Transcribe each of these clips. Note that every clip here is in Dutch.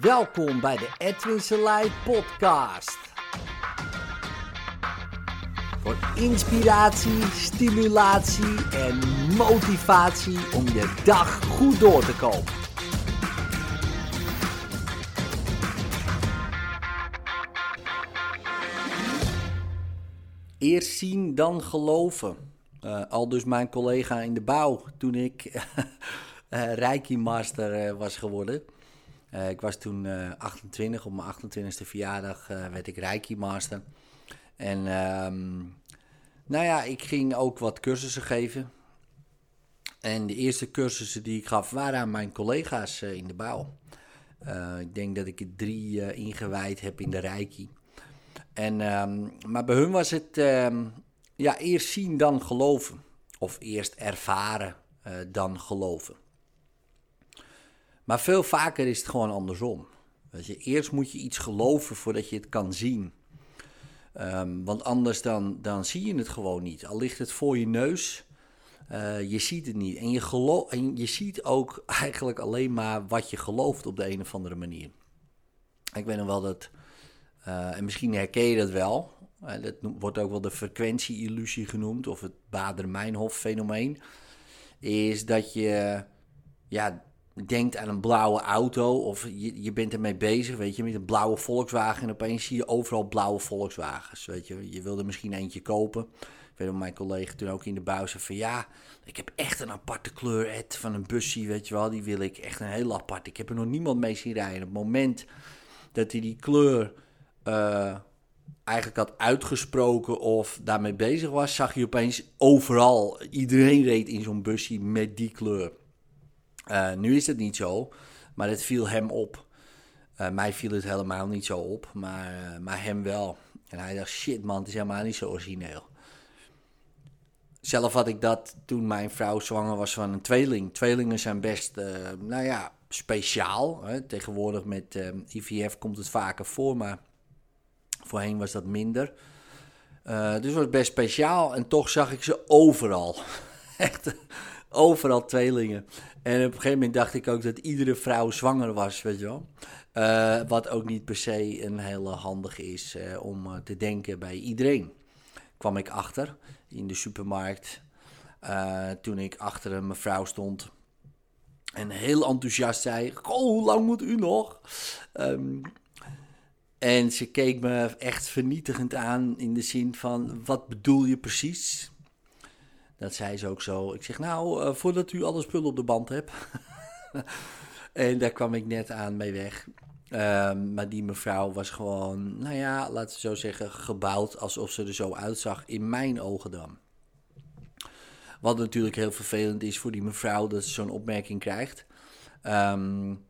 Welkom bij de Edwin Selei podcast. Voor inspiratie, stimulatie en motivatie om je dag goed door te komen. Eerst zien, dan geloven. Uh, al dus mijn collega in de bouw toen ik uh, Reiki Master uh, was geworden. Uh, ik was toen 28, op mijn 28e verjaardag werd ik Reiki Master. En um, nou ja, ik ging ook wat cursussen geven. En de eerste cursussen die ik gaf waren aan mijn collega's in de bouw. ik denk dat ik er drie ingewijd heb in de Reiki. En, um, maar bij hun was het um, ja, eerst zien dan geloven. Of eerst ervaren dan geloven. Maar veel vaker is het gewoon andersom. Je, eerst moet je iets geloven voordat je het kan zien. Um, want anders dan, dan zie je het gewoon niet. Al ligt het voor je neus, uh, je ziet het niet. En je, geloof, en je ziet ook eigenlijk alleen maar wat je gelooft op de een of andere manier. Ik weet nog wel dat, uh, en misschien herken je dat wel. Uh, dat wordt ook wel de frequentie-illusie genoemd, of het Bader-Meinhof-fenomeen. Is dat je, ja, denkt aan een blauwe auto of je, je bent ermee bezig, weet je, met een blauwe Volkswagen en opeens zie je overal blauwe Volkswagens, weet je. Je wilde misschien eentje kopen. Ik weet dat mijn collega toen ook in de bouw zei van ja, ik heb echt een aparte kleur Ed, van een busje, weet je wel, die wil ik echt een heel apart. Ik heb er nog niemand mee zien rijden. Op het moment dat hij die kleur uh, eigenlijk had uitgesproken of daarmee bezig was, zag je opeens overal, iedereen reed in zo'n busje met die kleur. Uh, nu is het niet zo, maar het viel hem op. Uh, mij viel het helemaal niet zo op, maar, uh, maar hem wel. En hij dacht, shit man, het is helemaal niet zo origineel. Zelf had ik dat toen mijn vrouw zwanger was van een tweeling. Tweelingen zijn best, nou ja, speciaal. Hè? Tegenwoordig met IVF komt het vaker voor, maar voorheen was dat minder. dus het was best speciaal en toch zag ik ze overal. Echt overal tweelingen. En op een gegeven moment dacht ik ook dat iedere vrouw zwanger was, weet je wel. Uh, wat ook niet per se een hele handige is uh, om uh, te denken bij iedereen. Kwam ik achter in de supermarkt toen ik achter een mevrouw stond. En heel enthousiast zei: Oh, hoe lang moet u nog? Um, en ze keek me echt vernietigend aan in de zin van: Wat bedoel je precies? Dat zei ze ook zo. Ik zeg, nou, uh, voordat u alle spullen op de band hebt. en daar kwam ik net aan mee weg. Um, maar die mevrouw was gewoon, nou ja, laten we zo zeggen, gebouwd alsof ze er zo uitzag. In mijn ogen dan. Wat natuurlijk heel vervelend is voor die mevrouw dat ze zo'n opmerking krijgt. Um,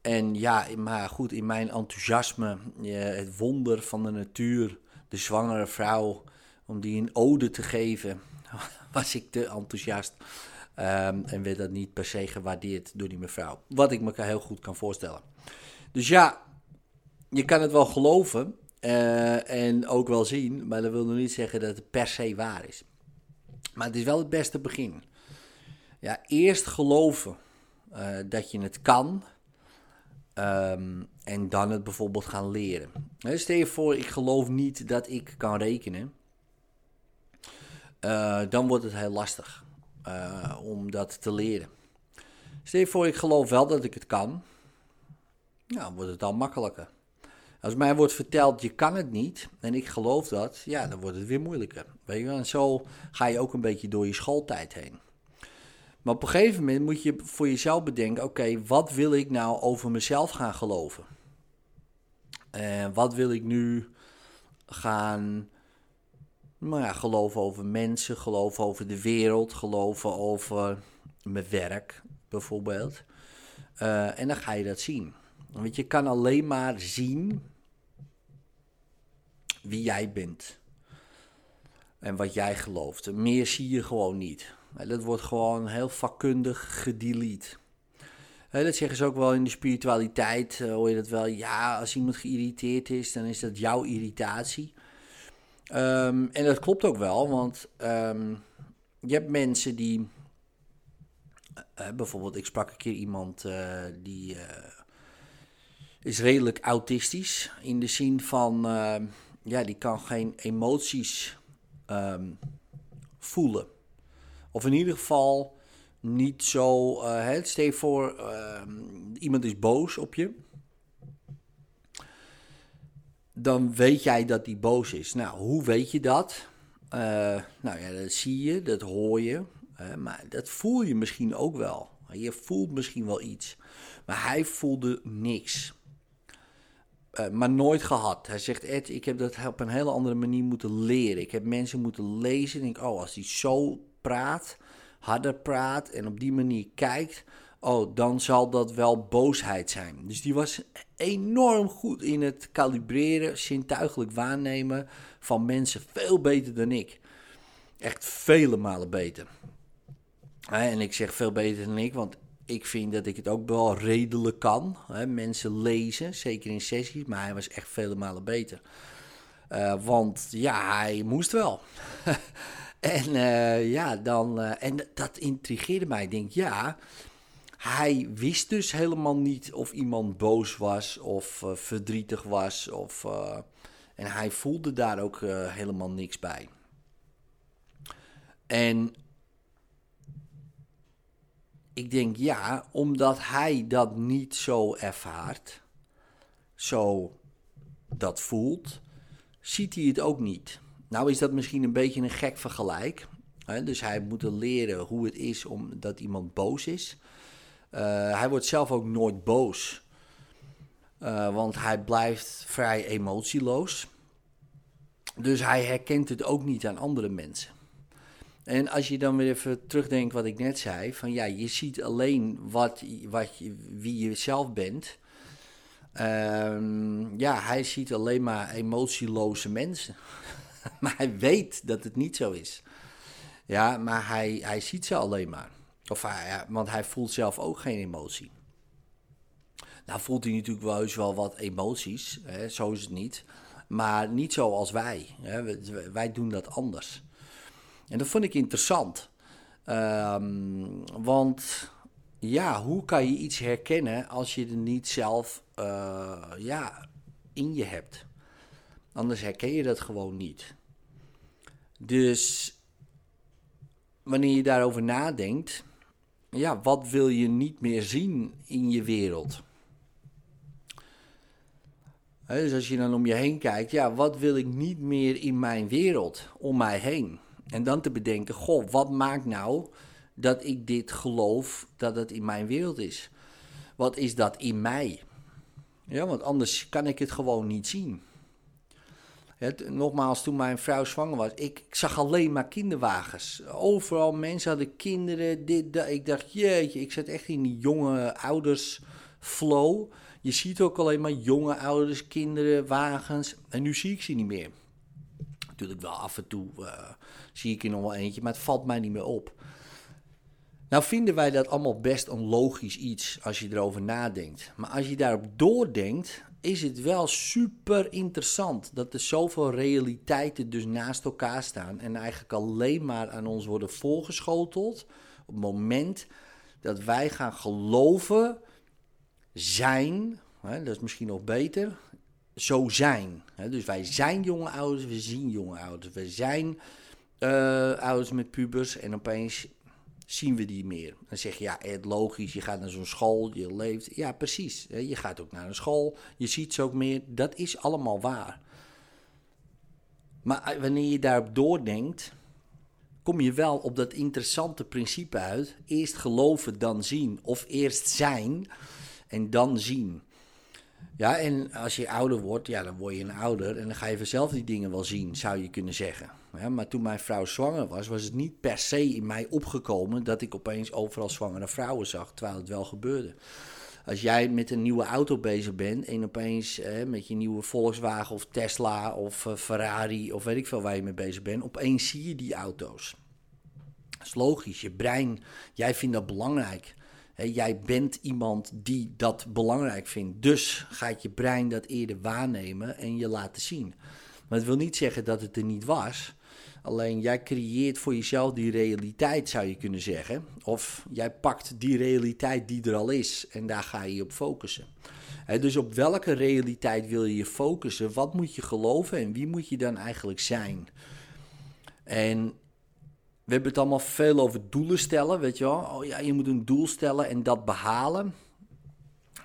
en ja, maar goed, in mijn enthousiasme, het wonder van de natuur, de zwangere vrouw, om die een ode te geven was ik te enthousiast. Um, en werd dat niet per se gewaardeerd door die mevrouw. Wat ik me heel goed kan voorstellen. Dus ja, je kan het wel geloven uh, en ook wel zien, maar dat wil nog niet zeggen dat het per se waar is. Maar het is wel het beste begin. Ja, eerst geloven uh, dat je het kan. Um, en dan het bijvoorbeeld gaan leren. Stel je voor, ik geloof niet dat ik kan rekenen. Uh, dan wordt het heel lastig uh, om dat te leren. Stel je voor, ik geloof wel dat ik het kan. Nou, wordt het dan makkelijker. Als mij wordt verteld, je kan het niet, en ik geloof dat, ja, dan wordt het weer moeilijker. Weet je? En zo ga je ook een beetje door je schooltijd heen. Maar op een gegeven moment moet je voor jezelf bedenken, oké, wat wil ik nou over mezelf gaan geloven? En wat wil ik nu gaan maar ja, geloven over mensen, geloven over de wereld, geloven over mijn werk bijvoorbeeld. Uh, en dan ga je dat zien. Want je kan alleen maar zien wie jij bent. En wat jij gelooft. Meer zie je gewoon niet. Dat wordt gewoon heel vakkundig gedelete. Dat zeggen ze ook wel in de spiritualiteit. Hoor je dat wel? Ja, als iemand geïrriteerd is, dan is dat jouw irritatie. Um, en dat klopt ook wel, want um, je hebt mensen die. Uh, bijvoorbeeld, ik sprak een keer iemand uh, die. Is redelijk autistisch. In de zin van, ja, die kan geen emoties ehm, voelen. Of in ieder geval niet zo. Uh, stel voor, ehm, iemand is boos op je. Dan weet jij dat die boos is. Nou, hoe weet je dat? Uh, nou ja, dat zie je, dat hoor je. Uh, maar dat voel je misschien ook wel. Je voelt misschien wel iets. Maar hij voelde niks. Uh, maar nooit gehad. Hij zegt, Ed, ik heb dat op een hele andere manier moeten leren. Ik heb mensen moeten lezen. En denk, oh, als hij zo praat, harder praat en op die manier kijkt, oh, dan zal dat wel boosheid zijn. Dus die was enorm goed in het kalibreren, zintuigelijk waarnemen van mensen. Veel beter dan ik. Echt vele malen beter. En ik zeg veel beter dan ik, want ik vind dat ik het ook wel redelijk kan. Mensen lezen, zeker in sessies, maar hij was echt vele malen beter. Uh, want ja, hij moest wel. En uh, ja, dan. Uh, en dat intrigeerde mij. Ik denk, ja. Hij wist dus helemaal niet of iemand boos was of uh, verdrietig was. Of, en hij voelde daar ook helemaal niks bij. En ik denk ja, omdat hij dat niet zo ervaart, zo dat voelt, ziet hij het ook niet. Nou is dat misschien een beetje een gek vergelijk. Hè? Dus hij moet leren hoe het is omdat iemand boos is. Uh, hij wordt zelf ook nooit boos. Uh, want hij blijft vrij emotieloos. Dus hij herkent het ook niet aan andere mensen. En als je dan weer even terugdenkt wat ik net zei: van ja, je ziet alleen wat, wat wie je zelf bent. Uh, ja, hij ziet alleen maar emotieloze mensen. maar hij weet dat het niet zo is. Ja, maar hij, hij ziet ze alleen maar. Of hij, want hij voelt zelf ook geen emotie. Nou voelt hij natuurlijk wel eens wel wat emoties, hè, zo is het niet. Maar niet zoals wij. Hè. Wij doen dat anders. En dat vond ik interessant. Um, want ja, hoe kan je iets herkennen als je er niet zelf uh, ja, in je hebt? Anders herken je dat gewoon niet. Dus wanneer je daarover nadenkt, ja, wat wil je niet meer zien in je wereld? dus als je dan om je heen kijkt, ja, wat wil ik niet meer in mijn wereld, om mij heen? En dan te bedenken, goh, wat maakt nou dat ik dit geloof dat het in mijn wereld is? Wat is dat in mij? Ja, want anders kan ik het gewoon niet zien. Nogmaals, toen mijn vrouw zwanger was, ik, ik, zag alleen maar kinderwagens. Overal mensen hadden kinderen, dit, dat. Ik dacht, jeetje, ik zat echt in die jonge ouders flow. Je ziet ook alleen maar jonge ouders, kinderen, wagens. En nu zie ik ze niet meer. Natuurlijk wel af en toe uh, zie ik er nog wel eentje, maar het valt mij niet meer op. Nou vinden wij dat allemaal best een logisch iets als je erover nadenkt. Maar als je daarop doordenkt, is het wel super interessant dat er zoveel realiteiten dus naast elkaar staan en eigenlijk alleen maar aan ons worden voorgeschoteld op het moment dat wij gaan geloven zijn, hè, dat is misschien nog beter, zo zijn. Hè. Dus wij zijn jonge ouders, we zien jonge ouders, we zijn uh, ouders met pubers en opeens zien we die meer. Dan zeg je, ja, het logisch, je gaat naar zo'n school, je leeft. Ja, precies. Je gaat ook naar een school, je ziet ze ook meer. Dat is allemaal waar. Maar eh, wanneer je daarop doordenkt, kom je wel op dat interessante principe uit. Eerst geloven, dan zien. Of eerst zijn en dan zien. Ja, en als je ouder wordt, ja, dan word je een ouder en dan ga je vanzelf die dingen wel zien, zou je kunnen zeggen. Maar toen mijn vrouw zwanger was, was het niet per se in mij opgekomen dat ik opeens overal zwangere vrouwen zag, terwijl het wel gebeurde. Als jij met een nieuwe auto bezig bent en opeens met je nieuwe Volkswagen of Tesla of uh, Ferrari of weet ik veel waar je mee bezig bent, opeens zie je die auto's. Dat is logisch, je brein, jij vindt dat belangrijk jij bent iemand die dat belangrijk vindt. Dus gaat je brein dat eerder waarnemen en je laten zien. Maar het wil niet zeggen dat het er niet was. Alleen jij creëert voor jezelf die realiteit, zou je kunnen zeggen. Of jij pakt die realiteit die er al is en daar ga je op focussen. dus op welke realiteit wil je je focussen? Wat moet je geloven en wie moet je dan eigenlijk zijn? En we hebben het allemaal veel over doelen stellen, weet je wel. Oh ja, je moet een doel stellen en dat behalen.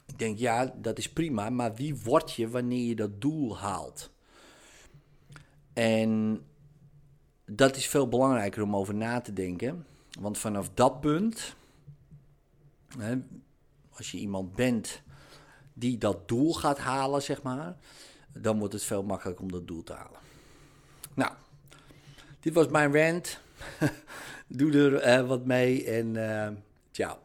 Ik denk, ja, dat is prima, maar wie word je wanneer je dat doel haalt? En dat is veel belangrijker om over na te denken. Want vanaf dat punt, hè, als je iemand bent die dat doel gaat halen, zeg maar, dan wordt het veel makkelijker om dat doel te halen. Nou, dit was mijn rant. Doe er uh, wat mee en uh, ciao.